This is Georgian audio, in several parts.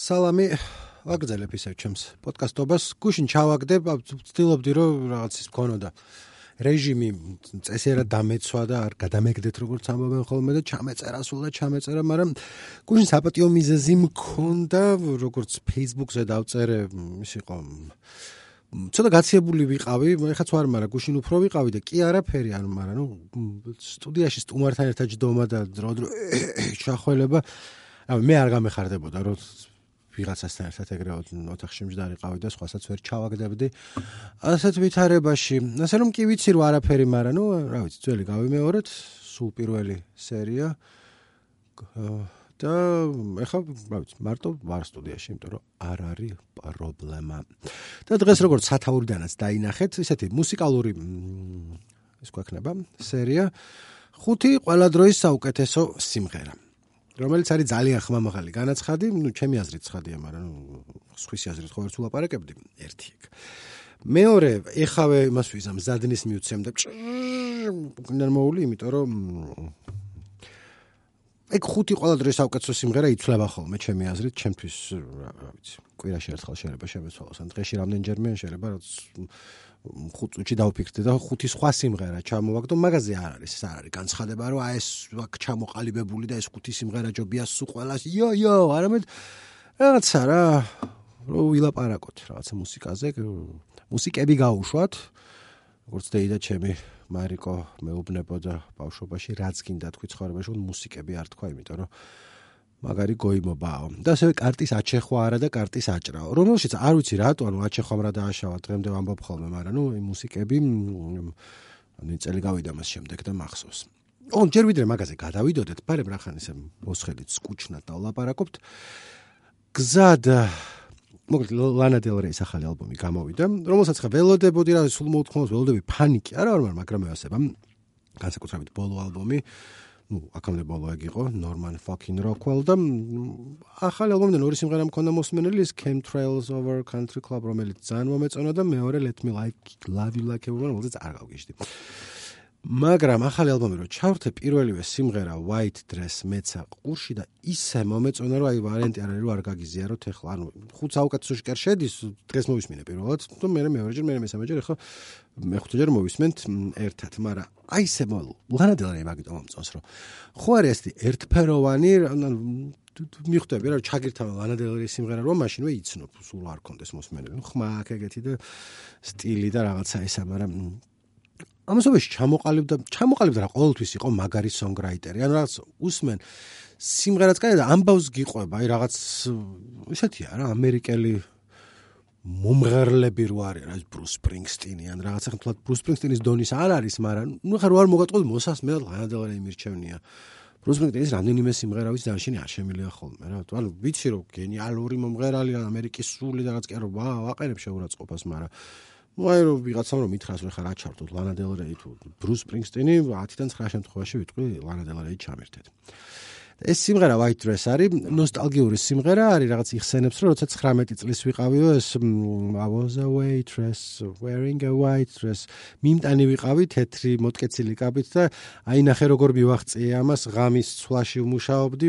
სალამი ვაგზელებ ისევ ჩემს პოდკასტობას გუშინ ჩავაგდებ ვცდილობდი რომ რაღაც ის მქონოდა რეჟიმი წესერად დამეცვა და არ გადამეგდეთ როგორც ამბობენ ხოლმე და ჩამეწერა სულ და ჩამეწერა მაგრამ გუშინ საპატიო მიზეზი მქონდა როგორც Facebook-ზე დავწერე ის იყო ცოტა გაციებული ვიყავი, ეხაც ვარ, მაგრამ გუშინ უფრო ვიყავი და კი არაფერი, ანუ მაგრამ ნუ სტუდიაში სტუმართან ერთად ჯდომა და დრო დრო ჩახველება. ანუ მე არ გამეხარდებოდა, რომ ვიღაცასთან ერთად ეგრე ოთახში მჯდარიყავი და სხვასაც ვერ ჩავაგდებდი. ასეთ ვითარებაში, ასე რომ კი ვიცი რომ არაფერი, მაგრამ ნუ რა ვიცი, ძველი გავიმეორეთ, სულ პირველი სერია. და ეხლა რა ვიცი, მარტო ვარ სტუდიაში, იმიტომ რომ არ არის პრობლემა. და დღეს როგორც სათაურიდანაც დაინახეთ, ესეთი მუსიკალური ის გვექნება სერია ხუთი ყველა დროის საუკეთესო სიმღერა. რომელიც არის ძალიან ხმამაღალი განაცხადი, ну, ჩემი აზრით ცხადია, მაგრამ ну, სხვისი აზრით ხო ერთ ულაპარაკებდი, ერთი იქ. მეორე, ეხავე იმას ვიზამ, ზადნის მიუცემ და გინდან მოული, იმიტომ რომ ეგ ხუთი ყველა დროის საუკეთესო სიმღერა იცლება ხოლმე ჩემი აზრით, ჩემთვის რა ვიცი, კვირაში ერთხელ შეიძლება შემეცვალოს, ან დღეში რამდენჯერმე შეიძლება რაც ხუთ წუთში დავფიქრდი და ხუთი სხვა სიმღერა ჩამოვაგდო, მაგაზე არ არის, ეს არ არის განცხადება, რომ აი ეს ვაკ ჩამოყალიბებული და ეს ხუთი სიმღერა ჯობია სულ ყველას. იო, იო, არამედ რაღაცა რა, რო ვილაპარაკოთ რაღაცა მუსიკაზე, მუსიკები გაუშვათ. როგორც დეიდა ჩემი მარიკო მეუბნებოდა ბავშვობაში, რაც გინდა თქვი ცხოვრებაში, მუსიკები არ თქვა, იმიტომ რომ მაგარი გოიმობაო. და ასევე კარტის აჩეხვა არა და კარტის აჭრაო. რომელშიც არ ვიცი რატო, ანუ აჩეხვა რა დააშავა დღემდე ვამბობ ხოლმე, მაგრამ ნუ იმ მუსიკები ანუ წელი გავიდა მას შემდეგ და მახსოვს. ო, ჯერ ვიდრე მაგაზე გადავიდოდეთ, ბარემ რახან ისე მოსხელით სკუჩნად დავლაპარაკობთ. გზად მოკლედ ლანა დელ რეის ახალი ალბომი გამოვიდა, რომელსაც ხა ველოდებოდი რა სულ მოუთხოვს ველოდები ფანიკი არა ვარ, მაგრამ მე ასება განსაკუთრებით ბოლო ალბომი ну, აქამდე ბოლო ეგ იყო Norman fucking Rockwell და ახალი ალბომიდან ორი სიმღერა მქონდა მოსმენელი ის Chemtrails over Country Club რომელიც ძალიან მომეწონა და მეორე Let Me Like Love You Like a Woman რომელიც არ გავგიჟდი. მაგრამ ახალი ალბომი რო ჩავრთე პირველივე სიმღერა White Dress მეცა ყურში და ისე მომეწონა რომ აი ვარიანტი არ არის რომ არ გაგიზიაროთ ეხლა ანუ ხუთ საუკეთესოში კერ შედის დღეს მოვისმინე პირველად და მე მეორეჯერ მე მესამეჯერ ეხლა მეხუთეჯერ მოვისმენთ ერთად მაგრამ აი ესე ლანა დელარი მაგიტო მომწონს რომ ხო არის ეს ერთფეროვანი მიხვდები რა ჩაგირთავე ლანა დელარი სიმღერა რომ მაშინ ვე იცნობ სულ არ კონდეს მოსმენელი ხმა აქ ეგეთი და სტილი და რაღაცა ესა მაგრამ ამასობაში ჩამოყალიბდა ჩამოყალიბდა რა ყოველთვის იყო მაგარი სონგრაიტერი ანუ რაღაც usmen სიმღერაც კაი და ამბავს გიყვება აი რაღაც ისეთია რა ამერიკელი მომღერლები რო არის რა ბრუს სპრინგსტინი ან რაღაცა თლად ბრუს სპრინგსტინის დონის არ არის მაგრამ ნუ ხარ არ მოგატყობ მოსასმე ლანადელარი მირჩევნია ბრუს სპრინგსტინის რამდენიმე სიმღერა ვიცი დაშინი არ შემილია ხოლმე რა. ანუ ვიცი რომ გენიალური მომღერალი ამერიკის სული და რაღაც კი არა ვაყენებ შეურაცხყოფას მაგრამ ну აი რომ ვიღაცამ რომ მითხრას რომ ხარ აჩართოთ ლანა დელ რეი თუ ბრუს სპრინგსტინი 10-დან 9 შემთხვევაში ვიტყვი ლანა დელ რეი ჩამერთეთ ეს სიმღერა White Dress არის ნოსტალგიური სიმღერა არის რაღაც იხსენებს რომ როცა 19 წლის ვიყავიო ეს I was a waitress wearing a white dress. მიმტანი ვიყავი თეთრი მოტკეცილი კაბით და აი ნახე როგორ მივაღწიე ამას ღამის ცვლაში ვმუშაობდი.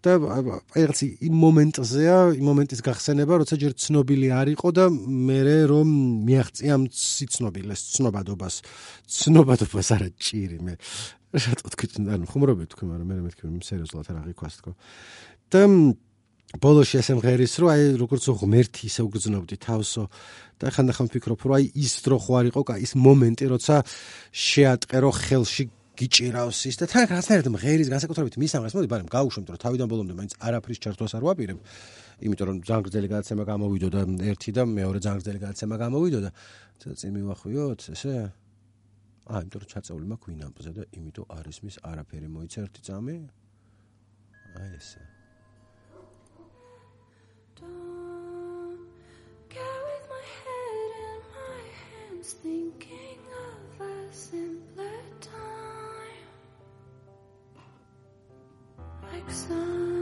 და რაღაც იმ მომენტზეა იმ მომენტის გახსენება როცა ჯერ ცნობილი არისო და მე რომ მიაღწია ამ სიცნობილეს ცნობადობას. ცნობადობას არა ჭირი მე რატო თქვით ანუ ხუმრობი თქვი მაგრამ მე მეთქი სერიოზულად არ აღიქვას თქო. და ბოლოში ესე მღერის რომ აი როგორც ღმერთი ისე უგზნობდი თავსო. და ხანდახან ვფიქრობ რომ აი ის დრო ხო არ იყო ის მომენტი როცა შეატყერო ხელში გიჭირავს ის და თან რაღაცნაირად მღერის განსაკუთრებით მის ამას მოდი ბარემ გაუშვებთ რომ თავიდან ბოლომდე მაინც არაფრის ჩართვას არ ვაპირებ. იმიტომ რომ ზანგრძელი გადაცემა გამოვიდო და ერთი და მეორე ზანგრძელი გადაცემა გამოვიდო და წინ მივახვიოთ ესე აა, იმიტომ რომ ჩაწეული მაქვს ვინამპზე და იმიტომ არის მის არაფერი მოიცა ერთი წამი. აი ესე. thinking of a simpler time like sun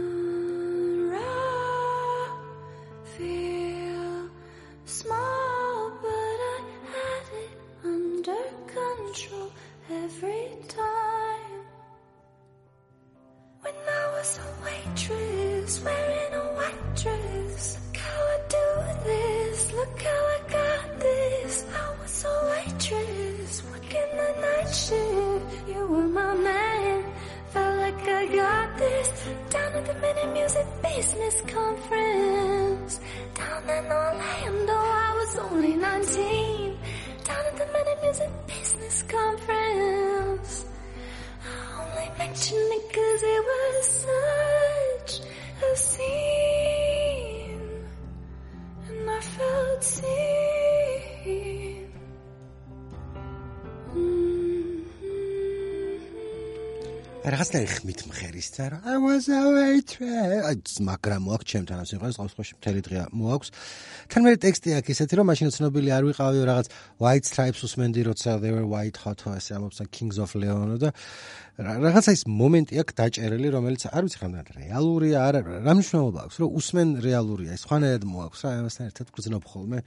Someone's wearing a white dress. Look how I do this. Look how I got this. I was a waitress, working the night shift. You were my man. Felt like I got this. Down at the mini music business conference. Down in Orlando, I was only 19. Down at the mini music business conference. I only mentioned it cause it was a რაღაცნაირი ხმით რა I was a waitress. მაგრამ მოაქვს ჩემთან ამ სიმღერას ყავს ხოში მთელი დღე მოაქვს. თან მე ტექსტი აქვს ისეთი რომ მაშინ ცნობილი არ ვიყავი რაღაც white stripes უსმენდი როცა they were white hot ეს ამობს kings of leon და რაღაცა ის მომენტი აქვს დაჭერილი რომელიც არ ვიცი ხანდან რეალურია არა რა მნიშვნელობა აქვს რომ უსმენ რეალურია ის ხანერად მოაქვს რა ამასთან ერთად გძნობ ხოლმე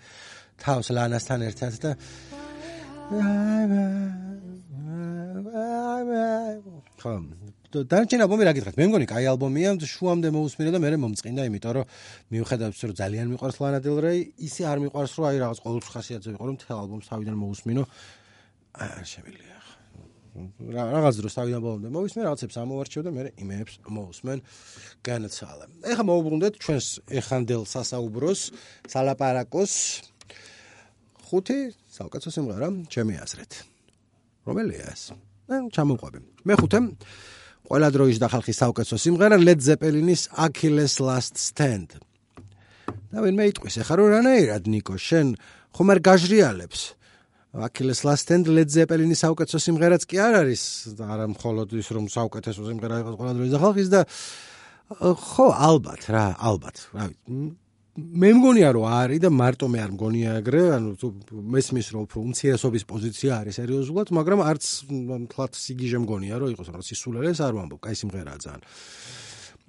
თავს ლანასთან ერთად და ხო. დანარჩენ ალბომი რა გითხრათ? მე მგონი კაი ალბომია შუამდე მოусმინა და მე მომწყინდა იმიტომ რომ მიუხედავად ის რომ ძალიან მიყვარს ლანა დელ რეი ისე არ მიყვარს რომ აი რაღაც ყოველთვის ხასიათზე იყო რომ მთელ ალბომს თავიდან მოусმინო. არ შემიძლია რა რაღაც დროს თავიდან ბოლომდე მოვისმენ რაღაცებს ამოვარჩევ და მე იმეებს მოусმენ განაცალა ეხა მოვუბრუნდეთ ჩვენს ეხანდელ სასაუბროს სალაპარაკოს ხუთი საუკეთესო სიმღერა. ჩემი აზრით. რომელია ეს ჩამოყვები. მეხუთე ყველა დროის და ხალხის საუკეთესო სიმღერა Led Zeppelin-ის Achilles Last Stand. და ვინმე იტყვის, ახლა რო რანაირად ნიკო, შენ ხომ არ გაჟრიალებს? Achilles Last Stand Led Zeppelin-ის საუკეთესო სიმღერაც კი არ არის, არა მხოლოდ ის რომ საუკეთესო სიმღერა იყოს ყველა დროის და ხალხის და ხო, ალბათ რა, ალბათ. რა ვიცი, მე მგონია რომ არის და მარტო მე არ მგონია აგრე, ანუ მესმის რომ უფრო უმცირესობის პოზიცია არის სერიოზულად, მაგრამ არც თლათ სიგიჟე მგონია რომ იყოს, რაღაც ისულელეს არ ვამბობ, კაი სიმღერაა ძალიან.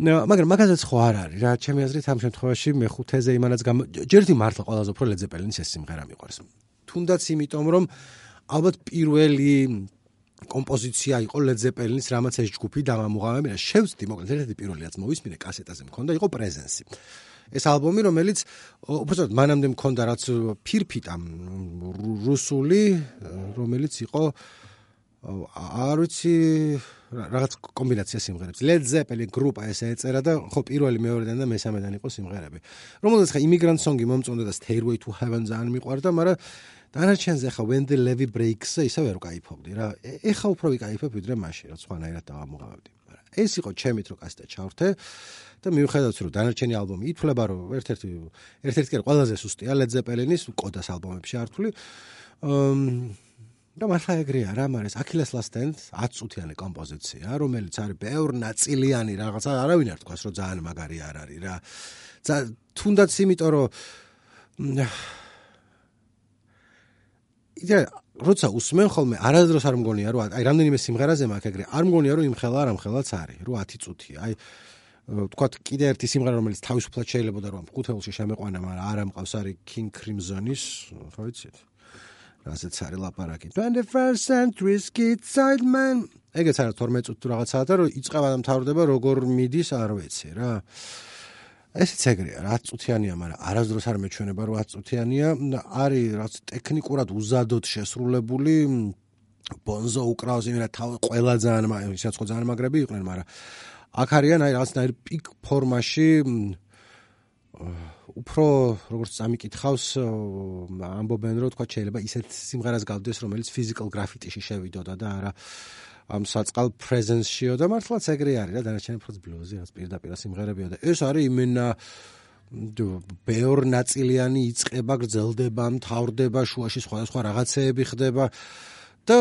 მაგრამ მაგაზეც ხო არ არის რა ჩემი აზრით ამ შემთხვევაში მე ხუთეზე იმანაც გამ ჯერდი მართლა ყველაზე უფრო ლედზეპელინის ეს სიმღერა მიყვარს თუნდაც იმიტომ რომ ალბათ პირველი კომპოზიცია იყო ლედზეპელინის რამაც ეს ჯგუფი დამამუღამებინა შევწდი მოკლედ ერთ-ერთი პირველიაც მოვისმინე კასეტაზე მქონდა იყო პრეზენსი ეს ალბომი, რომელიც უბრალოდ მანამდე მქონდა რაც ფირფიტა რუსული, რომელიც იყო არ ვიცი რაღაც კომბინაცია სიმღერებს. Led Zeppelin გრუპა ესე ეწერა და ხო პირველი, მეორედან და მესამედან იყო სიმღერები. რომელსაც ხა immigrant song-ი მომწონდა და Stairway to Heaven ძალიან მიყვარდა, მაგრამ დანარჩენზე ხა When the Levee Breaks ისე ვერ ვკაიფობდი რა. ეხა უფრო ვიკაიფებ ვიდრე მაშინ, რა სხვანაირად დავამოღავებდი. ეს იყო ჩემი თრო კასეტა ჩავრთე. აა და მიუხედავად რომ დანარჩენი ალბომი ითვლება რომ ერთ-ერთი ერთ-ერთი კი ყველაზე სუსტია Led Zeppelin-ის კოდას ალბომებში ართული და მართლა ეგრეა რა მაგრამ Achilles Last Stand 10 წუთიანი კომპოზიცია რომელიც არის ბევრ ნაწილიანი რაღაცა არავინ არ თქვას რომ ძალიან მაგარი არ არის რა. თუნდაც იმიტომ რომ იდეა როცა უსმენ ხოლმე არადროს არ მგონია რომ აი რამდენიმე სიმღერაზე მაქვს ეგრე არ მგონია რომ იმხელა არ ამხელაც არის რომ 10 წუთია აი ვთქვათ კიდე ერთი სიმღერა რომელიც თავისუფლად შეიძლება რომ ხუთეულში შემეყვანა, მაგრამ არ ამყავს არის King Crimson-ის, ხო ვიცით? რასაც არის ლაპარაკი. 21st century kid side man. ეგეც არის 12 წუთი რაღაცაა და რომ იწება და მთავრდება როგორ მიდის არ ვიცი რა. ესეც ეგრეა, 10 წუთიანია, მაგრამ არასდროს არ მეჩვენება რომ 10 წუთიანია. არის რაც ტექნიკურად უზადოდ შესრულებული ბონზო უკრავს იმენა თავ ყველა ძალიან ისაც ხო ძალიან მაგრები იყვნენ, მაგრამ აქ არიან აი რაღაცნაირ პიკ ფორმაში უფრო როგორც წამიკითხავს ამბობენ რომ თქვა შეიძლება ისეთ სიმღერას გავდეს რომელიც physical graffiti-ში შევიდოდა და არა ამ საწყალ presence-შიო და მართლაც ეგრე არის რა დანარჩენი უფრო ბლუზი რაც პირდაპირ სიმღერებია და ეს არის იმენა ბევრ ნაწილიანი იწება, გრძელდება, მთავრდება, შუაში სხვადასხვა რაღაცეები ხდება და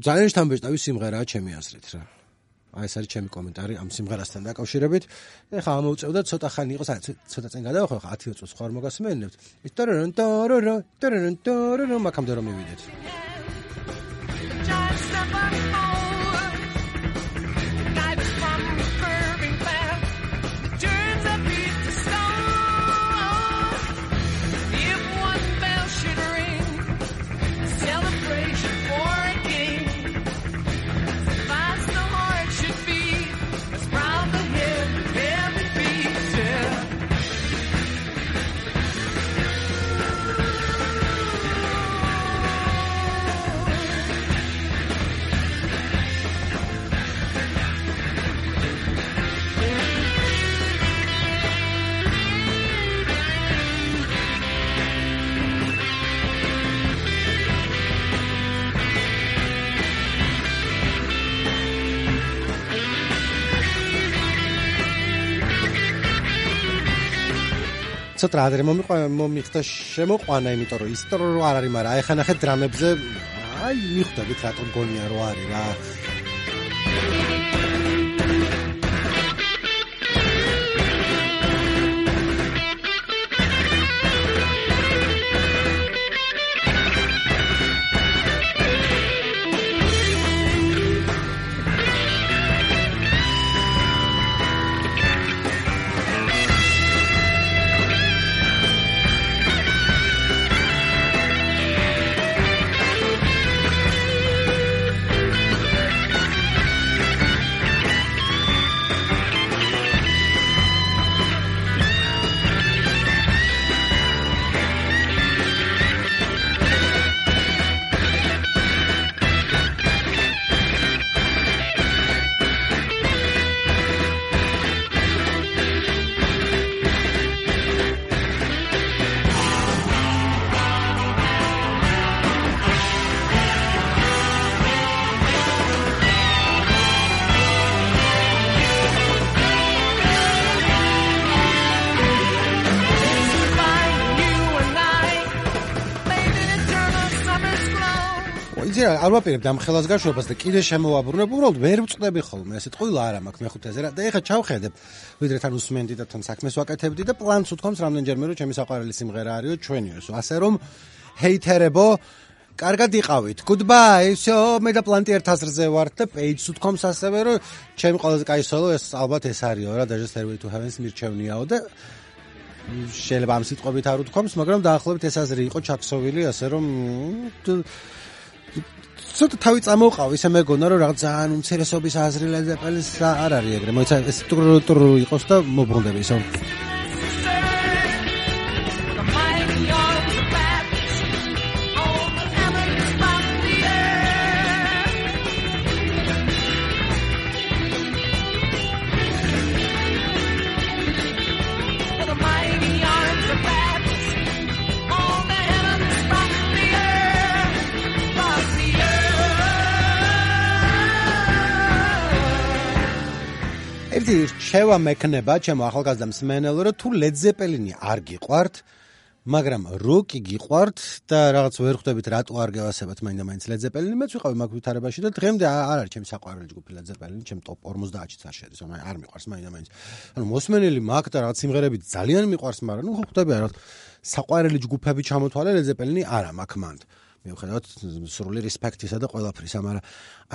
ძალიან შთამბეჭდავი სიმღერაა ჩემი აზრით რა. აი ეს არის ჩემი კომენტარი ამ სიმღერასთან დაკავშირებით. ეხლა ამოვწევდა ცოტა ხანი იყოს, აი ცოტა წინ გადავახო, ხა 10 წუთს ხარ მოგასმენებთ. ისტორონ ტორორო, ტორონ ტორორო, მაგამდე რომ მივიდეთ. Just a ცოტა ადრე მომიყვა მომიხდა შემოყვანა, იმიტომ რომ ისტორიულ რო არ არის, მაგრამ აი ხა ნახეთ დრამებზე აი მიხვდებით რატომ გონია რო არის რა. არ ვაპირებ დამხელას გაშვებას და კიდე შემოვაბრუნებ, უბრალოდ ვერ ვწდები ხოლმე, ესეთ ყვილა არ მაქვს მეხუთეზე რა. და ეხა ჩავხედებ, ვიდრე თან უსმენდი და თან საქმეს ვაკეთებდი და პლანს უთქვამს რამდენჯერმე რომ ჩემი საყვარელი სიმღერა არისო ჩვენიოსო. ასე რომ ჰეითერებო კარგად იყავით. Goodbye. всё, მე და პლანტი ერთ აზრზე ვართ და page უთქვამს ასევე რომ ჩემი ყველაზე კაი სოლო ეს ალბათ ეს არისო რა, даже Stairway to Heaven-ს მირჩევნიაო და შეიძლება ამ სიტყვებით არ უთქვამს, მაგრამ დაახლოებით ეს აზრი იყო ჩაქსოვილი, ასე რომ ცოტა თავი წამოყავ, ისე მეგონა რომ რაღაც ძალიან უმცირესობის აზრი ლეზეპელის არ არის ეგრე. მოიცა ეს ტრუ იყოს და მობრუნდები ისო. რჩევა მექნება ჩემო ახალგაზრდა მსმენელო რომ თუ ლედზეპელინი არ გიყვართ მაგრამ როკი გიყვართ და რაღაც ვერ ხვდებით რატო არ გევასებათ მაინდა მაინც ლედზეპელინი მეც ვიყავი მაგ ვითარებაში და დღემდე არ არის ჩემი საყვარელი ჯგუფი ლედზეპელინი ჩემ ტოპ 50-ში არ შედის ანუ არ მიყვარს მაინდა მაინც. ანუ მოსმენელი მაგ და რაღაც სიმღერები ძალიან მიყვარს მაგრამ ნუ ხვდები რა საყვარელი ჯგუფები ჩამოთვალე ლედზეპელინი არა მაგ მანდ. მიუხედავად სრული რესპექტისა და ყველაფრისა მაგრამ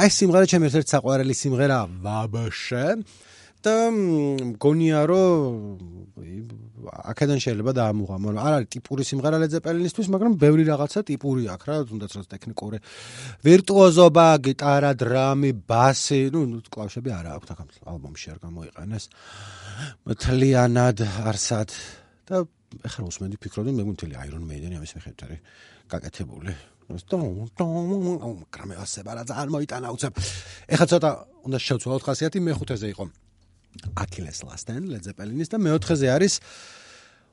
აი სიმღერა ჩემი ერთ-ერთი საყვარელი სიმღერა ვაბშე და მგონია რომ აქედან შეიძლება დაამუღა, მაგრამ არ არის ტიპური სიმღერა ლეძეპელინისთვის, მაგრამ ბევრი რაღაცა ტიპური აქვს რა, თუნდაც რა ტექნიკური ვირტუოზობა, გიტარა, დრამი, ბასი, ну, კლავიშები არა აქვს აქ ალბომში არ გამოიყენეს. მთლიანად არსად და ეხლა უსმენდი ფიქრობდი მე მთელი Iron Maiden-ი ამის მიხედვით არის გაკეთებული. კრამეასება რა ძალიან მოიტანა უცებ. ეხლა ცოტა უნდა შევცვალოთ ხასიათი მეხუთეზე იყო. Achilles Last End Led Zeppelin-ის და მეოთხეზე არის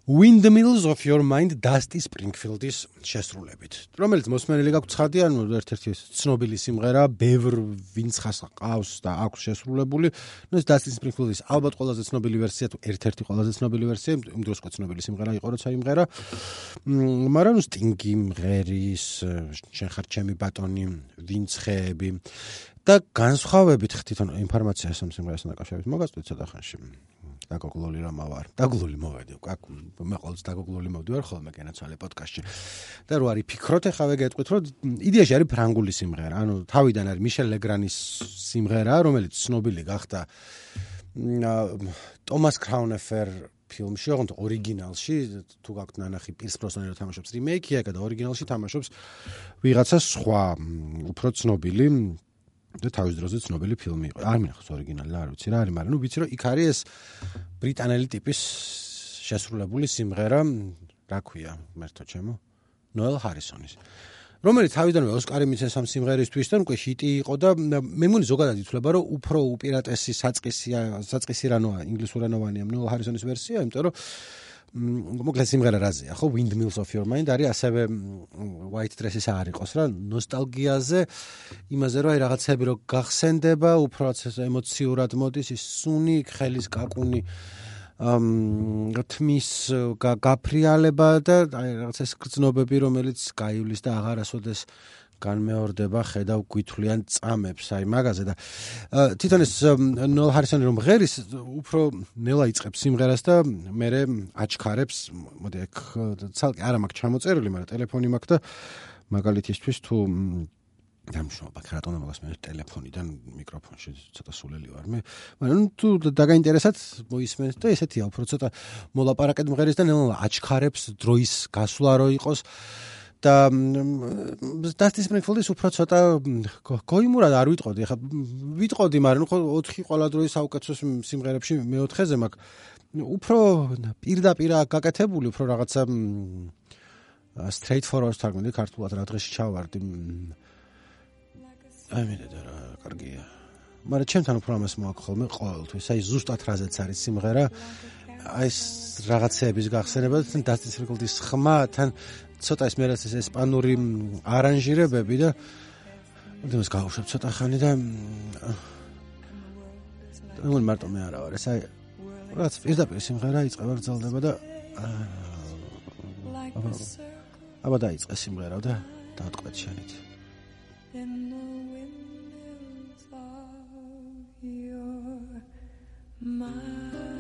Windmills of Your Mind Dusty Springfield-ის შესრულებით. რომელიც მოსმენელი გაქვს ცხადი, ანუ ერთ-ერთი ცნობილი სიმღერა, ბევრ ვინც ხას ყავს და აქვს შესრულებული. ნუ ეს Dusty Springfield-ის ალბათ ყველაზე ცნობილი ვერსია, თუ ერთ-ერთი ყველაზე ცნობილი ვერსია, იმ დროს ყო ცნობილი სიმღერა იყო, როცა იმღერა. მაგრამ Sting-ი მღერის, შენ ხარ ჩემი ბატონი, ვინც ხეები და განსხვავებით თვითონ ინფორმაციას ამ სიმღერასთან დაკავშირებით მოგაწვით ცოტა ხანში. დაგოგლული რა მავარ დაგოგლული მოვედი აქ მე ყოველთვის დაგოგლული მოვდივარ ხოლმე კენაცვალე პოდკასტში. და რო არის ფიქროთ ახლა ვეგეთყვით რომ იდეაში არის ფრანგული სიმღერა. ანუ თავიდან არის მიშელ ლეგრანის სიმღერა რომელიც ცნობილი გახდა ტომას კრაუნეფერ ფილმში, ოღონდ ორიგინალში. თუ გაქვთ ნანახი პირს პროსონი რო თამაშობს რიმეიქია და ორიგინალში თამაშობს ვიღაცა სხვა უფრო ცნობილი და თავის დროზე ცნობილი ფილმი იყო. არ მინახავს ორიგინალი, არ ვიცი რა არის, მაგრამ ნუ ვიცი რომ იქ არის ეს ბრიტანელი ტიპის შესრულებული სიმღერა, რა ქვია, მერთო ჩემო? ნოელ ჰარისონის. რომელიც თავიდანვე ოსკარი მიცეს ამ სიმღერისთვის და უკვე ჰიტი იყო და მე მგონი ზოგადად ითვლება რომ უფრო უპირატესი საწყისი საწყისი რანოა ინგლისურენოვანია ნოელ ჰარისონის ვერსია, იმიტომ რომ მოკლედ სიმღერა რაზეა ხო? Windmills of your mind არის ასევე white dress-ის არ იყოს რა ნოსტალგიაზე. იმაზე რომ აი რაღაცები რო გახსენდება უფრო ემოციურად მოდის ის სუნი ხელის კაკუნი ამ თმის გა- გაფრიალება და აი რაღაც ეს გრძნობები რომელიც გაივლის და აღარასოდეს განმეორდება ხედავ გვითვლიან წამებს აი მაგაზე და თვითონ ეს ნოლ ჰარისონი რომ ღერის უფრო ნელა იწებს სიმღერას და მე აჩქარებს მოდი აქ ცალკე არა მაქვს ჩამოწერილი მაგრამ ტელეფონი მაქვს და მაგალითისთვის თუ მ, დამშობა კრატონა მაგას მე ტელეფონიდან მიკროფონში ცოტა სულელი ვარ მე. მაგრამ თუ დაგაინტერესათ მოისმენთ და ესეთია უფრო ცოტა მოლაპარაკეთ მღერის და ნელა აჩქარებს დროის გასვლა რო იყოს და დასტის სპრინგფილდის უფრო ცოტა გოიმურად არ ვიტყოდი. ხა ვიტყოდი მაგრამ ხო 4 ყველა დროის საუკეთესო სიმღერებში მეოთხეზე მაქვს უფრო პირდაპირ გაკეთებული უფრო რაღაცა straight forward თარგმნი ქართულად რა დღეში ჩავარდი აი მე და რა კარგია მაგრამ ჩემთან უფრო ამას მოაქვს ხოლმე ყოველთვის. აი ზუსტად რაზეც არის სიმღერა. აი ეს რაღაცეების გახსენება და დასტის სპრინგფილდის ხმა თან ცოტა ის მერას ეს ესპანური არანჟირებები და იმას გავუშვებ ცოტა ხანი და ნუ მარტო მე არა ვარ ეს აი რაც პირდაპირ სიმღერა იწყება გრძელდება და აბა დაიწყე სიმღერა და დაატყვეთ შენით. In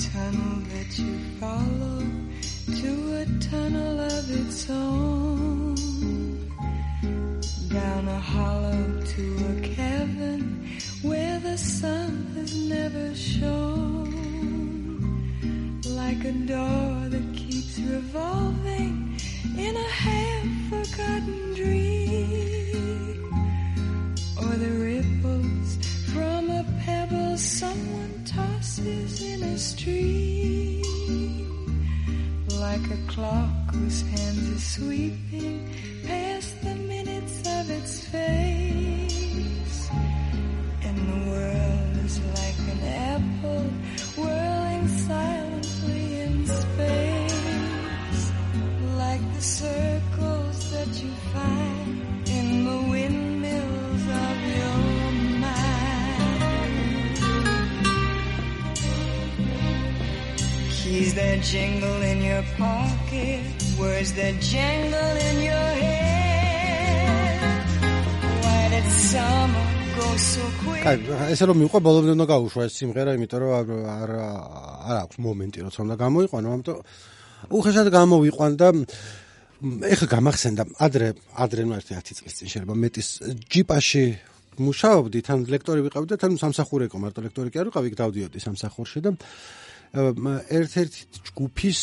tunnel that you follow to a tunnel of its own. Down a hollow to a cavern where the sun has never shone. Like a door that keeps revolving in a half forgotten dream. Or the ripples from a pebble someone tosses in a stream like a clock whose hands are sweeping past jingle in your pocket, words that jangle in your head. Why did summer go so quick? კაი, ესე რომ მიყვა ბოლომდე უნდა გაუშვა ეს სიმღერა, იმიტომ რომ არ არ აქვს მომენტი, როცა უნდა გამოიყვანო, ამიტომ უხეშად გამოვიყვან და ეხლა გამახსენდა ადრე ადრე ნუ ერთი 10 წლის წინ შეიძლება მეტის ჯიპაში მუშაობდი, თან ლექტორი ვიყავი და თან სამსახური იყო, მარტო ლექტორი კი არ ვიყავი, დავდიოდი სამსახურში და ერთ-ერთი ჯგუფის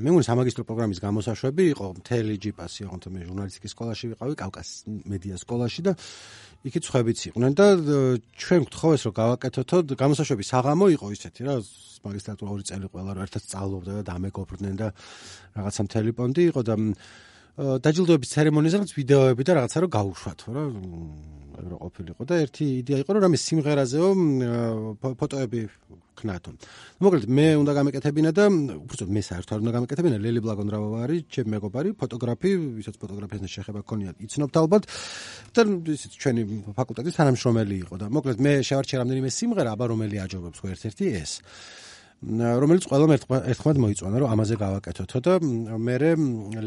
მე მგონი სამაგისტრო პროგრამის გამოსაშვები იყო მთელი ჯიპასი ოღონდ მე ჟურნალისტიკის სკოლაში ვიყავი კავკასიის მედია სკოლაში და იქით ხვებიც იყვნენ და ჩვენ გთხოვეს რომ გავაკეთოთო გამოსაშვები საღამო იყო ისეთი რა მაგისტრატურა ორი წელი ყველა რომ ერთად სწავლობდა და დამეგობრდნენ და რაღაცა მთელი პონდი იყო და დაჯილდოების ცერემონიაზე რაღაც ვიდეოები და რაღაცა რომ გაუშვათ რა რო ყოფილიყო და ერთი იდეა იყო რომ რამე სიმღერაზეო ფოტოები ქნათო. მოკლედ მე უნდა გამეკეთებინა და უბრალოდ მე საერთოდ უნდა გამეკეთებინა ლელი ბლაგონდრავა არის ჩემი მეგობარი ფოტოგრაფი, ვისაც ფოტოგრაფიასთან შეხება გქონია, იცნობთ ალბათ და ისიც ჩვენი ფაკულტეტის თანამშრომელი იყო და მოკლედ მე შევარჩიე რამდენიმე სიმღერა, აბა რომელი აჯობებს ხო ერთ-ერთი ეს. რომელიც ყველამ ერთხმად მოიწონა რომ ამაზე გავაკეთოთო და მე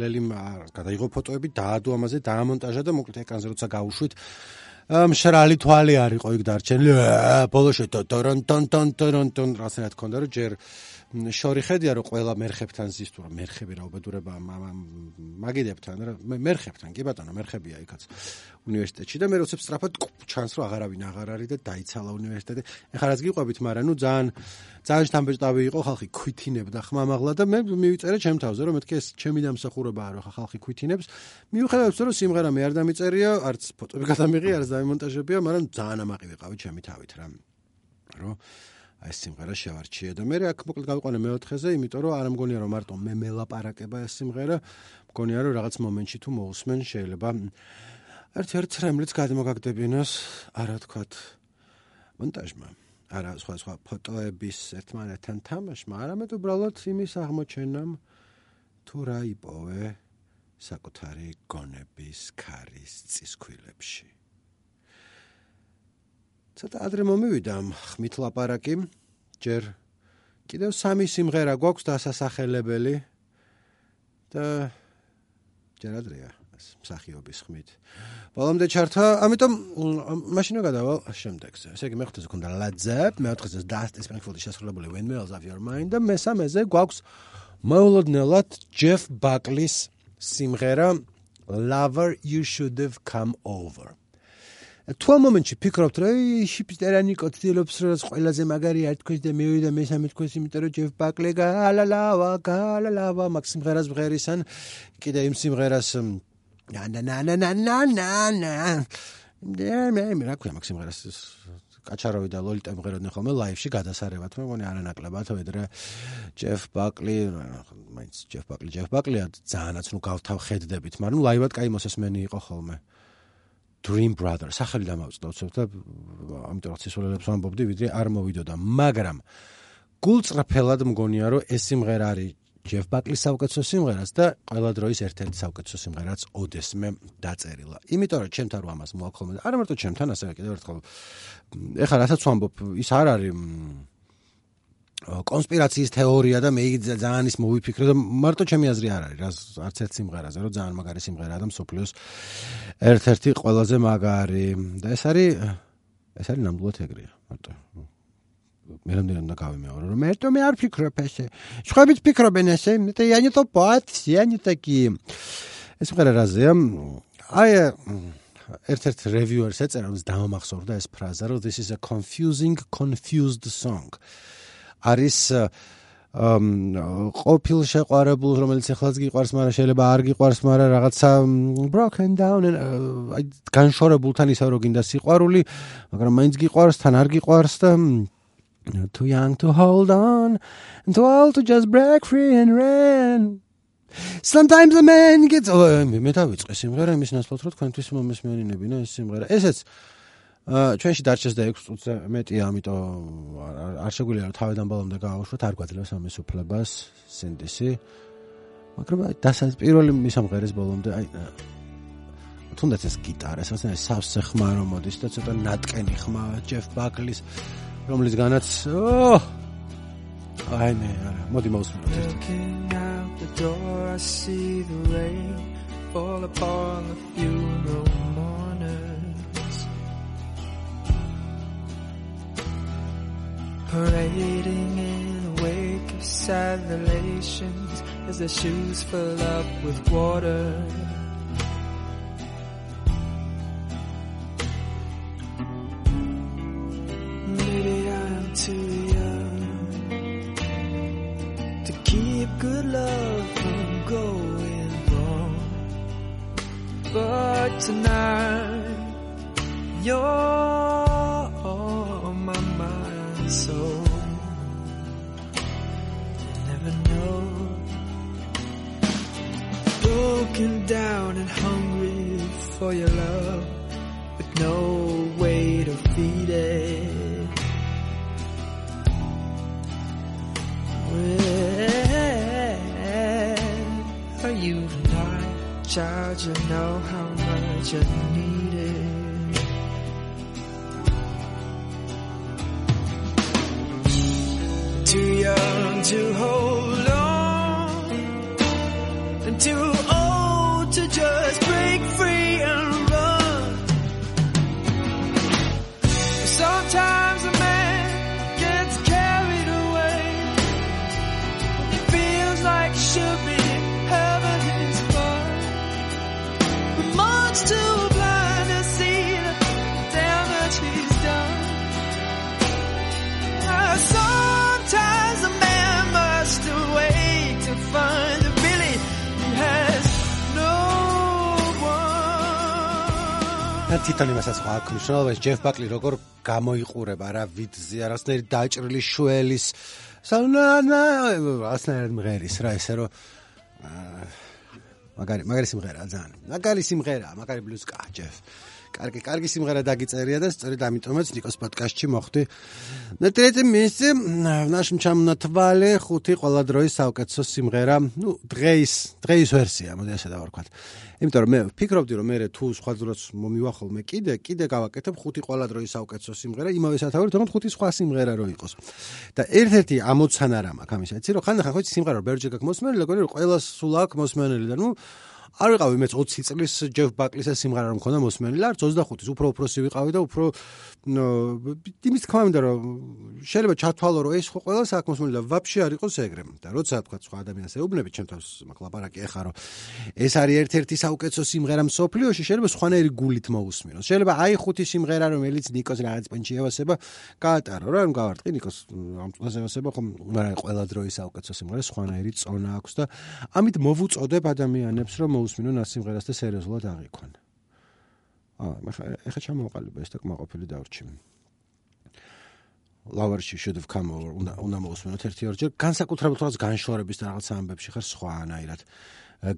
ლელიმ გადაიღო ფოტოები, დაადო ამაზე, დაამონტაჟა და მოკლედ ეკრანზე როცა გაუშვით მშრალი თვალი არისო იქ დარჩენილი ბოლოში ტორონ ტონ ტონ ტორონ ტონ რასაც თქონდა რომ ჯერ შორი ხედია რომ ყველა მერხებთან ზის თუ რა მერხები რა უბედურება მაგიდებთან რა მერხებთან კი ბატონო მერხებია იქაც უნივერსიტეტში და მე როცა სწრაფად ჩანს რომ აღარავინ აღარ არის და დაიცალა უნივერსიტეტი. ეხლა რაც გიყვებით მაგრამ ნუ ძალიან ძალიან შთამბეჭდავი იყო ხალხი ქვითინებდა ხმამაღლა და მე მივიწერე ჩემ თავზე რომ მეთქე ეს ჩემი დამსახურებაა რომ ხალხი ქვითინებს. მიუხედავად რომ სიმღერა მე არ დამიწერია არც ფოტოები გადამიღი არც დამონტაჟებია მაგრამ ძალიან ამაყი ვიყავი ჩემი თავით რა. რომ ეს სიმღერა შევარჩიე და მე აქ მოკლედ გავიყვანე მეოთხეზე, იმიტომ რომ არ მგონია რომ მარტო მე მელაპარაკება ეს სიმღერა, მგონია რომ რაღაც მომენტში თუ მოусმენ შეიძლება ერთ-ერთ რემლიც გადმოგაგდებინოს, არა თქვათ მონტაჟმა. არა სხვა სხვა ფოტოების ერთმანეთთან თამაშმა, არამედ უბრალოდ იმის აღმოჩენამ თუ რა იპოვე საკუთარი გონების ქარის წისქვილებში. ცოტა ადრე მომივიდა ხმით ლაპარაკი. ჯერ კიდევ სამი სიმღერა გვაქვს დასასახელებელი და ჯერ ადრეა მსახიობის ხმით. ბოლომდე ჩართა, ამიტომ მაშინ გადავალ შემდეგზე. ესე იგი მეხუთეზე ქონდა ლაძებ, მეოთხეზე დასტ სპრინგფილდის შესრულებული When Wells of Your Mind და მესამეზე გვაქვს მოულოდნელად ჯეფ ბაკლის სიმღერა Lover You Should Have Come Over. თუ ამ მომენტში ფიქრობთ, რომ შიპსტერანიკო ცდილობს რომ ყველაზე მაგარი არ თქვენს და მივიდა მესამე თქვენს, იმიტომ რომ ჯეფ ბაკლი გალალავა, გალალავა, მაქსიმ ღერას ბღერისან კიდე იმ სიმღერას ნა ნა ნა ნა ნა ნა ნა მე მე მე რა ქვია მაქსიმ ღერას კაჩაროვი და ლოლიტა მღეროდნენ ხოლმე ლაივში გადასარევად მე მგონი არანაკლებად ვედრე ჯეფ ბაკლი მაინც ჯეფ ბაკლი ჯეფ ბაკლია ძალიანაც ნუ გავთავ ხედდებით მაგრამ ლაივად კაი მოსესმენი იყო ხოლმე Dream Brother სახელი დამავწდოთ და ამიტომ რაც ისულელებს ვამბობდი ვიდრე არ მოვიდოდა. მაგრამ გულწრფელად მგონია რომ ეს სიმღერა არის ჯეფ ბაკლის საუკეთესო სიმღერაც და ყველა დროის ერთ-ერთი საუკეთესო სიმღერაც ოდესმე დაწერილა. იმიტომ რომ ჩემთან რო ამას მოახოლმე და არა მარტო ჩემთან, ასევე კიდევ ერთხელ. ეხლა რასაც ვამბობ, ის არ არის კონსპირაციის თეორია და მე ძალიან ის მოვიფიქრე და მარტო ჩემი აზრი არ არის, რაც არც ერთ სიმღერაზე, რომ ძალიან მაგარი სიმღერაა და მსოფლიოს ერთ-ერთი ყველაზე მაგარი და ეს არის ეს არის ნამდვილად ეგრეა, მარტო მე რამდენი უნდა გავიმეორო რომ მერტო მე არ ფიქრობ ესე შეხებით ფიქრობენ ესე მე я не то пат я не такие ეს მყარა რაზეა აი ერთ-ერთ reviewer-ს ეწერა რომ დამამახსოვრდა ეს ფრაზა რომ this is a confusing confused song არის ამ ყოფილ შეყვარებულ რომელიც ახლაც გიყვარს, მაგრამ შეიძლება არ გიყვარს, მაგრამ რაღაცა broken down აი განშორებულთან ისე რომ გინდა სიყვარული, მაგრამ მაინც გიყვარს, თან არ გიყვარს და too young to hold on and too old to just break free and run. Sometimes a man gets oh მე დავიწყე სიმღერა იმის ნაცვლად რომ თქვენთვის მომესმენინებინა ეს სიმღერა. ესეც ჩვენში დარჩეს და 6 წუთზე მეტია ამიტომ არ შეგვიძლია რომ თავიდან ბოლომდე გავაუშვათ არ გვაძლევს ამის უფლებას სინდისი. მაგრამ აი დასაწყ პირველი მისამღერის ბოლომდე აი თუნდაც ეს გიტარა ეს სავსე ხმა რომ მოდის და ცოტა ნატკენი ხმა ჯეფ ბაკლის რომლის განაც აი მე არა მოდი the rain fall upon the funeral parading in a wake of sad relations as their shoes fill up with water Maybe I'm too young to keep good love from going wrong. But tonight, you're mind, so you never know. Broken down and hungry for your love, with no way to feed it. Where are you I, child, you know how much I need to hold თვითონ იმასაც ხო აქ მნიშვნელობას ჯეფ ბაკლი როგორ გამოიყურება რა ვიდზე არასნაირი დაჭრილი შუელის სანანა ასნაირად მღერის რა ესე რომ მაგარი მაგარი სიმღერაა ძალიან. მაგარი სიმღერაა მაგარი ბლუზკა ჯეფ კარგი, კარგი სიმღერა დაგიწერია და სწორედ ამიტომაც ნიკოს პოდკასტში მოხვდი. На третьем месте в нашем чамнатвале ხუთი ყველა დროის საუკეთესო სიმღერა, ну, დღეის, დღეის ვერსია, მოდი ასე დავარქვათ. იმიტომ რომ მე ვფიქრობდი რომ მე თუ სხვა დროს მომივახოლ მე კიდე, კიდე გავაკეთებ ხუთი ყველა დროის საუკეთესო სიმღერა, იმავე სათავე თქო ხუთი სხვა სიმღერა რო იყოს. და ერთ-ერთი ამოცანა რა მაქვს ამისა, იცი რომ ხანდახან ხო იცი სიმღერა რო ბერჯეკ აქვს მოსმენელი, როგორი რომ ყველა სულ აქვს მოსმენელი და ნუ არ ვიყავი მეც 20 წლის ჯეფ ბაკლის ეს სიმღერა რომ მქონდა მოსმენილი, არც 25-ის უფრო უფროსი ვიყავი და უფრო იმის თქმა მინდა რომ შეიძლება ჩათვალო რომ ეს ხო ყველა საქმოსმენელი და ვაფშე არ იყოს ეგრე. და როცა თქვა სხვა ადამიანს ეუბნები ჩემ თავს მაკლაპარაკი ეხა რომ ეს არის ერთ-ერთი საუკეთესო სიმღერა მსოფლიოში, შეიძლება სხვანაირი გულით მოусმინოს. შეიძლება აი ხუთი სიმღერა რომელიც ნიკოს რაღაც პენჩი ევასება, გაატარო რა, რომ გავარტყი ნიკოს ამ წელს ევასება, ხომ მაგრამ ყველა დროის საუკეთესო სიმღერა სხვანაირი წონა აქვს და ამით მოვუწოდებ ადამიანებს რომ შეუსმინონ ამ სიმღერას და სერიოზულად აღიქვან. აა, ეხლა ჩამოვყალიბე ეს დაკმაყოფილი დავრჩი. ლავარში should have come over უნდა უნდა მოусმინოთ ერთი ორჯერ განსაკუთრებით რაღაც განშორების და რაღაც ამბებში ხარ სხვაანაირად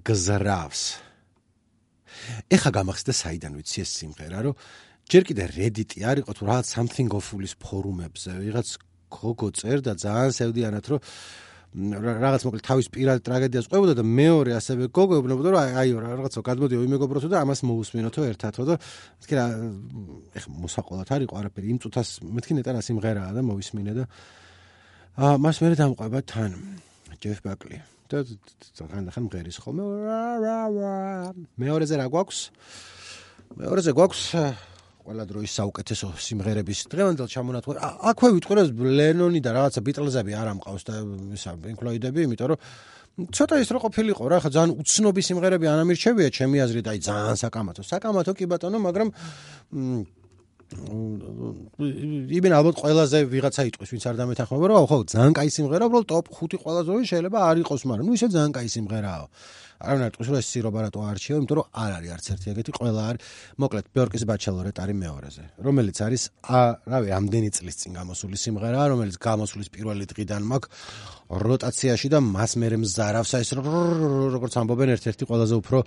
გზრავს ეხა გამახსდა საიდან ვიცი ეს სიმღერა რომ ჯერ კიდე Reddit-ი არ იყო თუ რაღაც something of-ის ფორუმებზე ვიღაც გოგო წერდა ძალიან სევდიანად რომ რაღაც მოკლედ თავის პირად ტრაგედიას ყვებოდა და მეორე ასევე გოგო ეუბნებოდა რომ აიო რაღაცა გადმოდიო იმეგობროთო და ამას მოусმინოთო ერთადო და მეთქი რა ეხ მოსაყოლად არისო არაფერი იმ წუთას მეთქი ნეტარა სიმღერაა და მოვისმინე და აა მას მე დამყვება თან ჯეფ ბაკლი. და ძალიან ხან მღერის ხოლმე მეორეზე რა გვაქვს? მეორეზე გვაქვს ყველა დროის საუკეთესო სიმღერების დღევანდელ ჩამონათვალ აქვე რომ ლენონი და რაღაცა ბიტლზები არ ამყავს და ისა პინკლოიდები იმიტომ რომ ცოტა ის რო ყოფილიყო რა ხა ძალიან უცნობი სიმღერები არ ამირჩევია ჩემი აზრით აი ძალიან საკამათო საკამათო კი ბატონო მაგრამ იმენ ალბათ ყველაზე ვიღაცა იტყვის ვინც არ დამეთანხმება რომ ხო ძალიან კაი სიმღერა უბრალოდ ტოპ 5 ყველაზე შეიძლება არ იყოს მაგრამ ნუ ისე ძალიან კაი სიმღერაა არ ტყვის რომ ეს სირობა რატო არჩიო, იმიტომ რომ არ არის არც ერთი ეგეთი, ყველა არის. მოკლედ, ბიორკის ბაჩელორეტ არის მეორეზე, რომელიც არის რავი, ამდენი წლის წინ გამოსული სიმღერაა, რომელიც გამოსulis პირველი დღიდან მაქვს როტაციაში და მას მერე მზარავს ეს როგორც ამბობენ ერთ-ერთი ყველაზე უფრო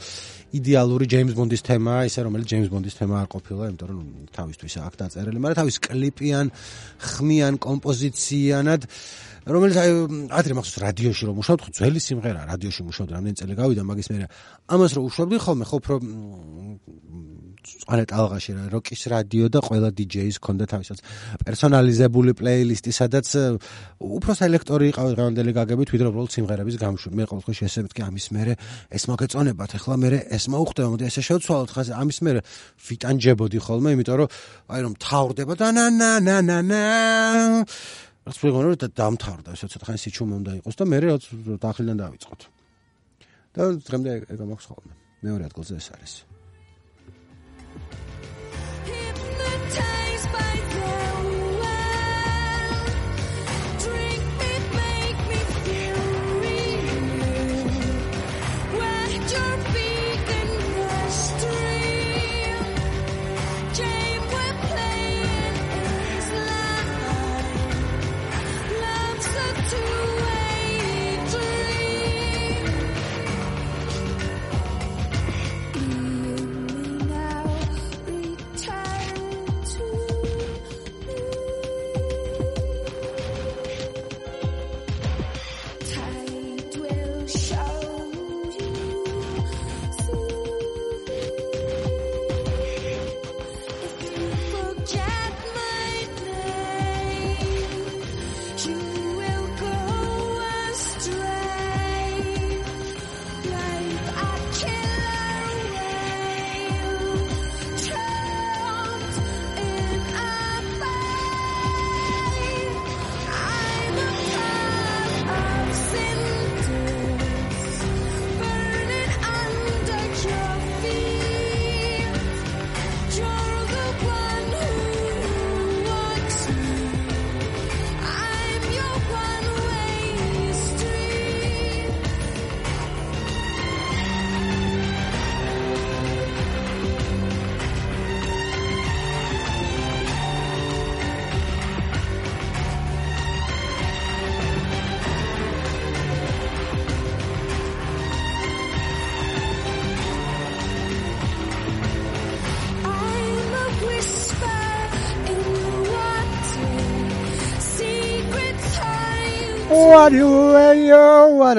იდეალური ჯეიმს ბონდის თემაა, ისე რომელიც ჯეიმს ბონდის თემა არ ყოფილა, იმიტომ რომ თავისთვის აქ დაწერილი, მაგრამ თავის კლიპიან, ხმიან კომპოზიციანად რომელიც აი ადრე მახსოვს რადიოში რომ მუშაობთ, ძველი სიმღერა, რადიოში მუშაობდი რამდენი წელი გავიდა, მაგის მერე ამას რომ უშვებდი ხოლმე, ხო უფრო წარე ტალღაში რა, როკის რადიო და ყველა დიჯეის ქონდა თავისაც პერსონალიზებული პლეილისტი, სადაც უფრო სელექტორი იყავი დღევანდელი გაგებით, ვიდრე უბრალოდ სიმღერების გამშვები. მე ყოველთვის ესე მეთქი ამის მერე ეს მოგეწონებათ, ახლა მერე ეს მოუხდება, მოდი ესე შევცვალოთ, ხაზე ამის მერე ვიტანჯებოდი ხოლმე, იმიტომ რომ აი რომ თავდება და ნა ნა ნა ნა ნა რაც ვიღონო და დამთავრდა ესე ცოტა ხანი სიჩუმე უნდა იყოს და მე რაც დახლიდან დავიწყოთ. და დღემდე ეგ მაქვს ხოლმე. მეორე ადგილზე ეს არის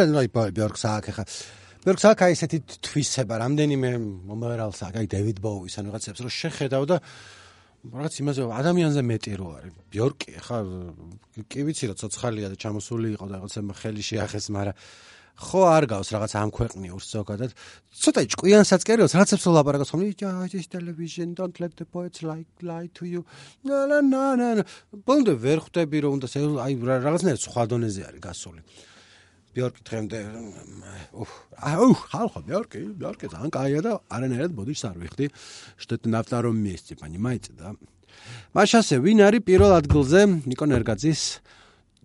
a night boy ბიორკს აქ ხა ბიორკს აქ აი ესეთი თვისება რამდენიმე მომავალს აქ აი დევიდ ბოუის ან რაღაცებს რომ შეხედავ და რაღაც იმაზე ადამიანზე მეტი რო არის. ბიორკი ხა კი ვიცი რა ცოცხალია და ჩამოსული იყო და რაღაცა ხელი შეახეს მაგრამ ხო არ გავს რაღაც ამ ქვეყნიურს ზოგადად. ცოტა ჭკვიანსაც კერიოს რაღაცებს ლაპარაკობს ხომ ის ტელევიზიონ don't let the poets like lie to you. na na na na ბოლომდე ვერ ხვდები რომ უნდა აი რაღაცნაირად სხვა დონეზე არის გასული. ბიორკი დღემდე აუ ხალხო ბიორკი ბიორკი ძალიან კაია და არანაირად ბოდიშს არ ვიხდი. შტეტ ნავტარომ მიესწი პანიმაიც და მაშასე ვინ არის პირველ ადგილზე? ნიკო ნერგაძის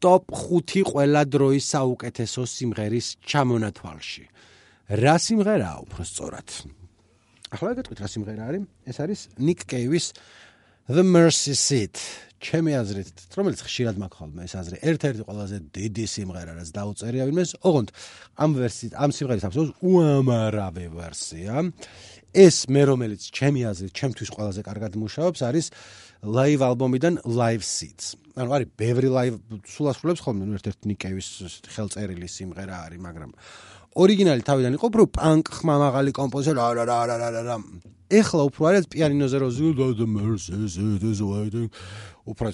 ტოპ 5 ყველა დროის საუკეთესო სიმღერის ჩამონათვალში. რა სიმღერაა უფრო სწორად? ახლა გეტყვით რა სიმღერა არის? ეს არის Nick Cave-ის The Mercy Seat. ჩემი აზრით, რომელიც ხშირად მაქვს ეს აზრი, ერთ-ერთი ყველაზე დიდი სიმღერა, რაც დაუწერია ვინმეს, ოღონდ ამ ვერსიით, ამ სიმღერის აბსოლუტ უამარავი ვერსია. ეს მე რომელიც ჩემი აზრით, ჩემთვის ყველაზე კარგად მუშაობს, არის live ალბომიდან Live Seeds. ანუ არის ბევრი live სულასრულებს ხოლმე ერთ-ერთ ნიკევის ხელწერილი სიმღერა არის, მაგრამ ორიგინალი თავიდან იყო უფრო პანკ ხმამაღალი კომპოზიტორი, არა არა არა არა არა. ეხლა უფრო არის პიანინოზე რო უფრო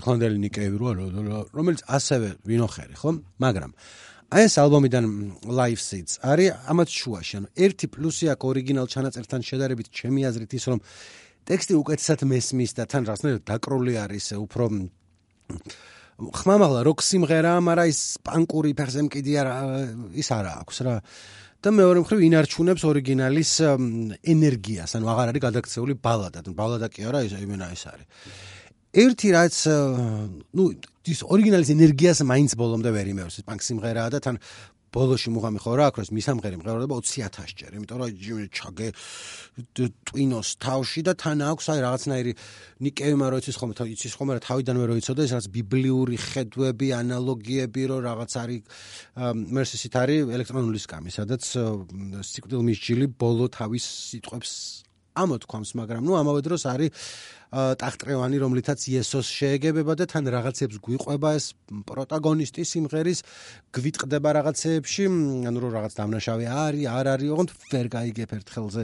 ეხლანდელი ნიკევი რო რომელიც ასევე ვინოხერი, ხო? მაგრამ აი ეს ალბომიდან Live Seeds არის ამათ შუაში, ანუ ერთი პლუსი აქვს ორიგინალ ჩანაწერთან შედარებით, ჩემი აზრით ის რომ ტექსტი უკეთესად მესმის და თან რაღაცნაირად დაკრული არის უფრო ხმამაღლა როკ სიმღერაა, მაგრამ ის პანკური ფეხზე მკიდი არა ის არა აქვს რა. და მეორე მხრივ ინარჩუნებს ორიგინალის ენერგიას, ანუ აღარ არის გადაქცეული ბალადა, ბალადა კი არა, ის იმენა ეს არის. ერთი რაც ნუ ის ორიგინალის ენერგიას მაინც ბოლომდე ვერ იმევს, ეს პანკ სიმღერაა და თან ბოლოში მუღამი ხო რა აქვს მისამღერი მღეროდება 20000 ჯერ იმიტომ რომ ჩაგე ტვინოს თავში და თან აქვს აი რაღაცნაირი ნიკევმა რო იცის ხომ იცის ხომ რა თავიდანვე რო იცოდა ეს რაღაც ბიბლიური ხედვები ანალოგიები რო რაღაც არის მერსისით არის ელექტრონული სკამი სადაც სიკვდილ მისჯილი ბოლო თავის სიტყვებს ამოთქვამს მაგრამ ნუ ამავე დროს არის ტახტყევანი, რომლითაც იესოს შეეგებება და თან რაღაცებს გვიყვება ეს პროტაგონისტი სიმღერის გვიტყდება რაღაცეებში, ანუ რომ რაღაც დამნაშავე არის, არ არის, ოღონდ ვერ გაიგებ ერთ ხელზე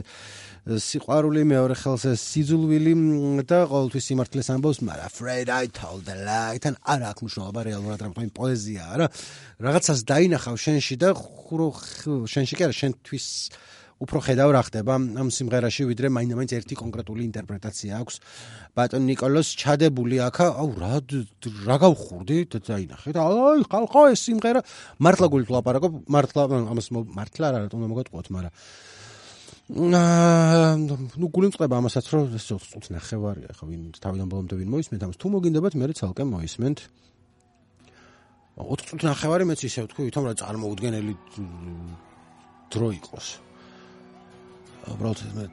სიყვარული, მეორე ხელზე სიძულვილი და ყოველთვის სიმართლეს ამბობს, მაგრამ afraid I told the lie. თან არ აქვს მნიშვნელობა რეალურად რა თქმა პოეზია არა. რაღაცას დაინახავ შენში და ხურო შენში კი არა შენთვის უფრო ხედავ რა ხდება? ამ სიმღერაში, ვიდრე მაინდამაინც ერთი კონკრეტული ინტერპრეტაცია აქვს. ბატონ نيكოლოს ჩადებული აქა, აუ რა რა გავხურდი, დაინახეთ. აი, ხალხო ეს სიმღერა. მართლა გულით ვლაპარაკობ, მართლა ამას მართლა რა რატომ მოგატყუოთ, მაგრამ. ну გულიმწყდება ამასაც რომ ეს წუთს ნახევარია ხო ვინ თავიდან ბოლომდე ვინ მოისმენთ ამას თუ მოგინდებათ მე ცალკე მოისმენთ. 4 წუთს ნახევარი მეც ისე ვთქვი თვითონ რა წარმოუდგენელი დრო იყოს. უბრალოდ მე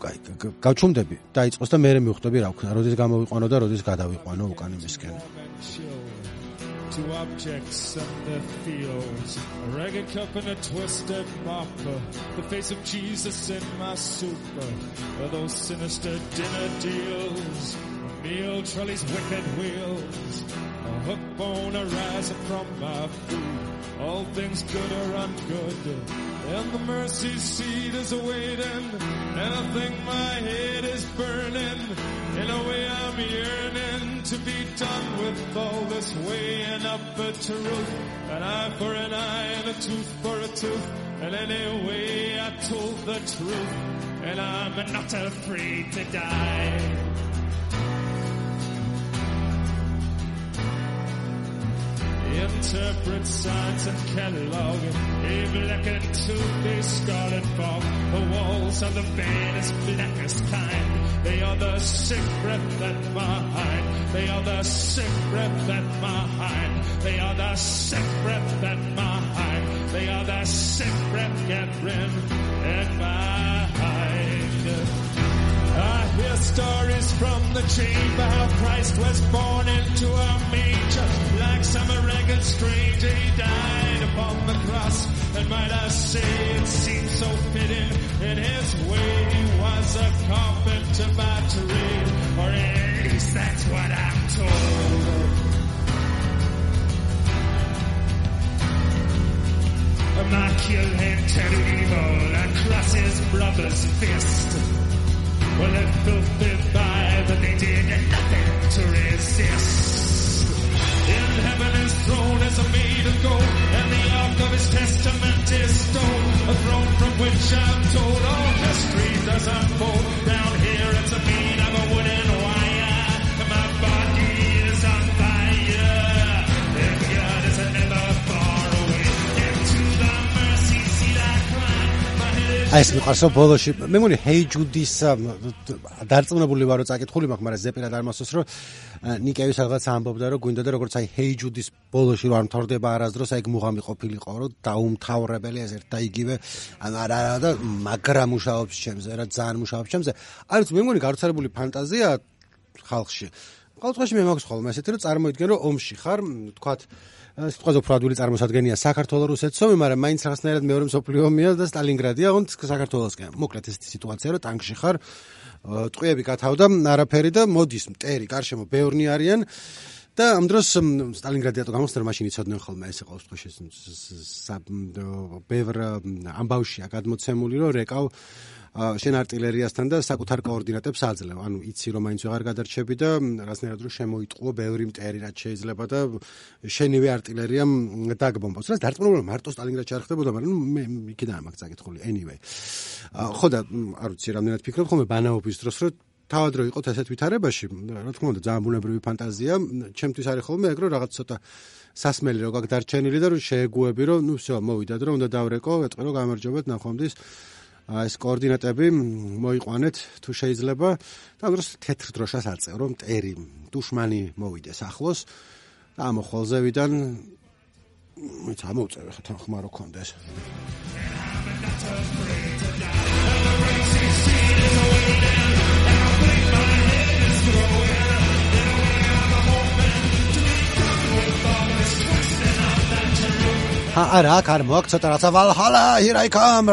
კაი გავჩუმდები დაიწყოს და მე მე მივხვდები რა ვქნა როდის გამოვიყვანო და როდის გადავიყვანო უკან იმისკენ to objects and their fields. A ragged cup and a twisted mop the face of Jesus in my soup those sinister dinner deals? Meal trolleys wicked wheels a hook bone arising from my food all things good or ungood and the mercy seat is awaiting, and I think my head is burning. In a way, I'm yearning to be done with all this weighing up a truth. An eye for an eye and a tooth for a tooth. And anyway, I told the truth, and I'm not afraid to die. Interpret science and catalog. A black and two-faced scarlet fog. The walls are the vainest, blackest kind. They are the sick breath that behind. They are the sick breath that behind. They are the sick breath that behind. They are the sick breath gathering at behind. We're stories from the chamber, how Christ was born into a manger. Like some ragged stranger, he died upon the cross. And might I say, it seemed so fitting. In his way, he was a carpenter by trade. Or at least that's what I'm told. Machiavellian evil, and cross his brother's fist. Well, they filthy by, but they did nothing to resist. In heaven his throne is made of gold, and the ark of his testament is stone. A throne from which I'm told all history does unfold. Down here it's a made აი ეს მიყვარსო ბოლოში. მე მგონი ჰეი ჯუდის დარწმუნებული ვარო წაკითხული მაქვს მაგრამ ზეპირად არ მასოს რომ ა, ნიკევის რაღაც ამბობდა რომ გვინდა და როგორც აი ჰეი ჯუდის ბოლოში რომ არ მთავრდება არასდროს აი მუღამი ყოფილიყო რომ დაუმთავრებელი ეს ერთ და იგივე. ან არა არა და მაგრა მუშაობს ჩემზე რა ძალიან მუშაობს ჩემზე. არის მე მგონი გავრცელებული ფანტაზია ხალხში. ყოველ შემთხვევაში მე მაქვს ხოლმე ესეთი რომ წარმოიდგენ რომ ომში ხარ თქვათ სიტყვაზე უფრო ადვილი წარმოსადგენია საქართველოს რუსეთს ომი, მაგრამ მაინც რაღაცნაირად მეორე მსოფლიო ომია და სტალინგრადია, ოღონდ საქართველოსკენ. მოკლედ ესეთი სიტუაცია, რომ ტანკში ხარ, ტყვიები გათავდა, არაფერი და მოდის მტერი, გარშემო ბევრნი არიან და ამ დროს მ, სტალინგრადიატო გამოსწორ მაშინ იცოდნენ ხოლმე ესე ყოველ შემთხვევაში ბევრ ამბავშია გადმოცემული, რომ რეკავ შენ არტილერიასთან და საკუთარ კოორდინატებს აძლევ. ანუ იცი რომ მაინც ვეღარ გადარჩები და რაღაცნაირად რომ შემოიტყუო ბევრი მტერი რაც შეიძლება და შენივე არტილერიამ დაგბომბოს. რაც დარწმუნებული მარტო სტალინგრადში არ ხდებოდა, მაგრამ მე იქიდან მაქვს წაკითხული. Anyway. ხო და არ ვიცი რამდენად ფიქრობ ხოლმე ბანაობის დროს რომ თავად რო იყოთ ესეთ ვითარებაში, რა თქმა უნდა, ძალიან ბუნებრივი ფანტაზია. ჩემთვის არის ხოლმე ეგ რომ რაღაც ცოტა სასმელი რო გაქვს დარჩენილი და რომ შეეგუები რომ ნუ всё მოვიდათ რომ უნდა დავრეკო, ეტყვი რომ გამარჯობეთ ნახვამდის აი ეს კოორდინატები მოიყვანეთ თუ შეიძლება და ამ დროს თეთრ დროშას აწევ რომ მტერი დუშმანი მოვიდეს ახლოს და ამ ხოლზევიდან მეც ამოვწევ ხა თან ხმარო კონდეს ა არა, აქ არ მოაქვს ცოტა რაცა ვალჰალა, here I come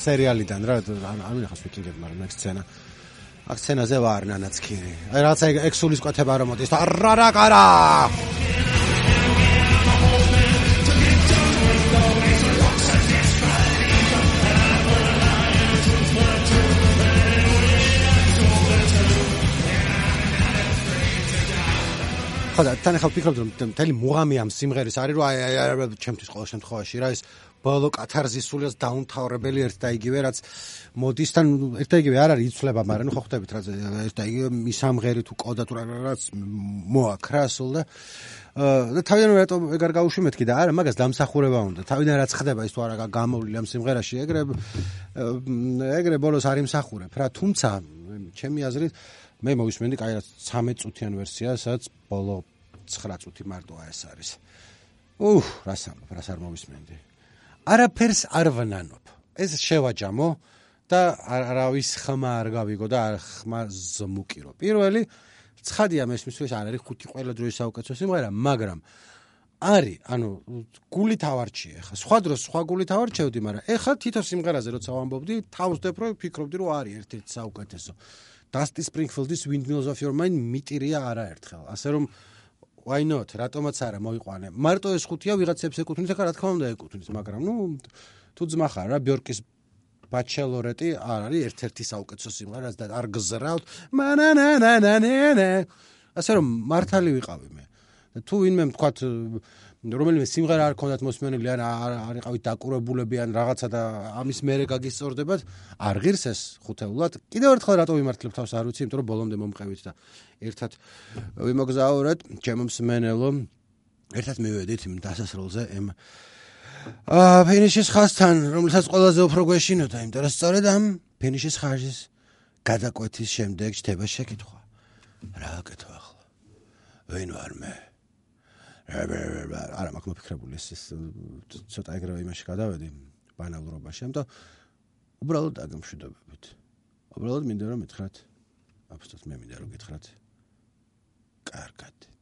სერიალიდან რა, არ მინახავს ვიკინგები, მაგრამ ეგ სცენა. აქ სცენაზე ვარ ნანაცქირი. აი რაცა ექსულის კვეთება რომ მოდის და რა რა ხო და თან ახლა ვფიქრობ რომ მთელი მუღამი ამ სიმღერის არის რომ აი აი აი ჩემთვის ყოველ შემთხვევაში რა ეს ბოლო კათარზისულიას დაუნთავრებელი ერთ და იგივე რაც მოდის თან ერთ და იგივე არ არის იცვლება მაგრამ ნუ ხო ხვდებით რა ერთ და იგივე მისამღერი თუ კოდა თუ რა რაც მოაქრა სულ და და თავიდან რატო ეგ არ გავუშვი მეთქი და არა მაგას დამსახურება უნდა. თავიდან რაც ხდება ის თუ არა გამოვლი ამ სიმღერაში ეგრე ეგრე ბოლოს არ იმსახურებ. რა თუმცა ჩემი აზრით მე მოვისმენდი კაი რა 13 წუთიან ვერსია, სადაც ბოლო 9 წუთი მარტო ეს არის. უჰ, რას ამბობ, რას არ მოვისმენდი. არაფერს არ ვნანობ. ეს შევაჯამო და არავის ხმა არ გავიგო და არ ხმა ზმუკირო. პირველი ცხადია მესმისთვის არ არის ხუთი ყველა დროის საუკეთესო სიმღერა, მაგრამ არის, ანუ გული თავარჩია ხა. სხვა დროს სხვა გული თავარჩევდი, მაგრამ ეხლა თითო სიმღერაზე როცა ვამბობდი, თავსდებ რომ ფიქრობდი რომ არის ერთ-ერთი საუკეთესო. Dusty Springfield-ის Windmills of Your Mind მიტირია არაერთხელ. ასე რომ why not? რატომაც არა მოიყვანე. მარტო ეს ხუთია ვიღაცებს ეკუთვნის, ეხლა რა თქმა უნდა ეკუთვნის, მაგრამ ნუ თუ ძმა ხარ რა ბიორკის ბაჩელორეტი არ არის ერთ-ერთი საუკეთესო სიმღერა, რაც და არ გზრავთ. ასე რომ მართალი ვიყავი მე. თუ ვინმე თქვათ რომელიმე სიმღერა არ ქონდათ მოსმენილი ან არ იყავით დაკურებულები ან რაღაცა და ამის მერე გაგისწორდებათ, არ ღირს ეს ხუთეულად. კიდევ ერთხელ რატო ვიმართლებ თავს არ ვიცი, იმიტომ რომ ბოლომდე მომყევით და ერთად ვიმოგზაურეთ ჩემო მსმენელო. ერთად მივედით იმ დასასრულზე ემ აა ფინიშის ხასთან, რომელსაც ყველაზე უფრო გვეშინოდა, იმიტომ რომ სწორედ ამ ფინიშის ხარჯის გადაკვეთის შემდეგ ჩდება შეკითხვა. რა აკეთო ახლა? ვინ ვარ მე? არა მაქვს მოფიქრებული ეს ცოტა ეგრევე იმაში გადავედი ბანალურობაში. ამიტომ უბრალოდ დაგემშვიდობებით. უბრალოდ მინდა რომ მითხრათ აბსოლუტურად მე მინდა რომ გითხრათ. კარგად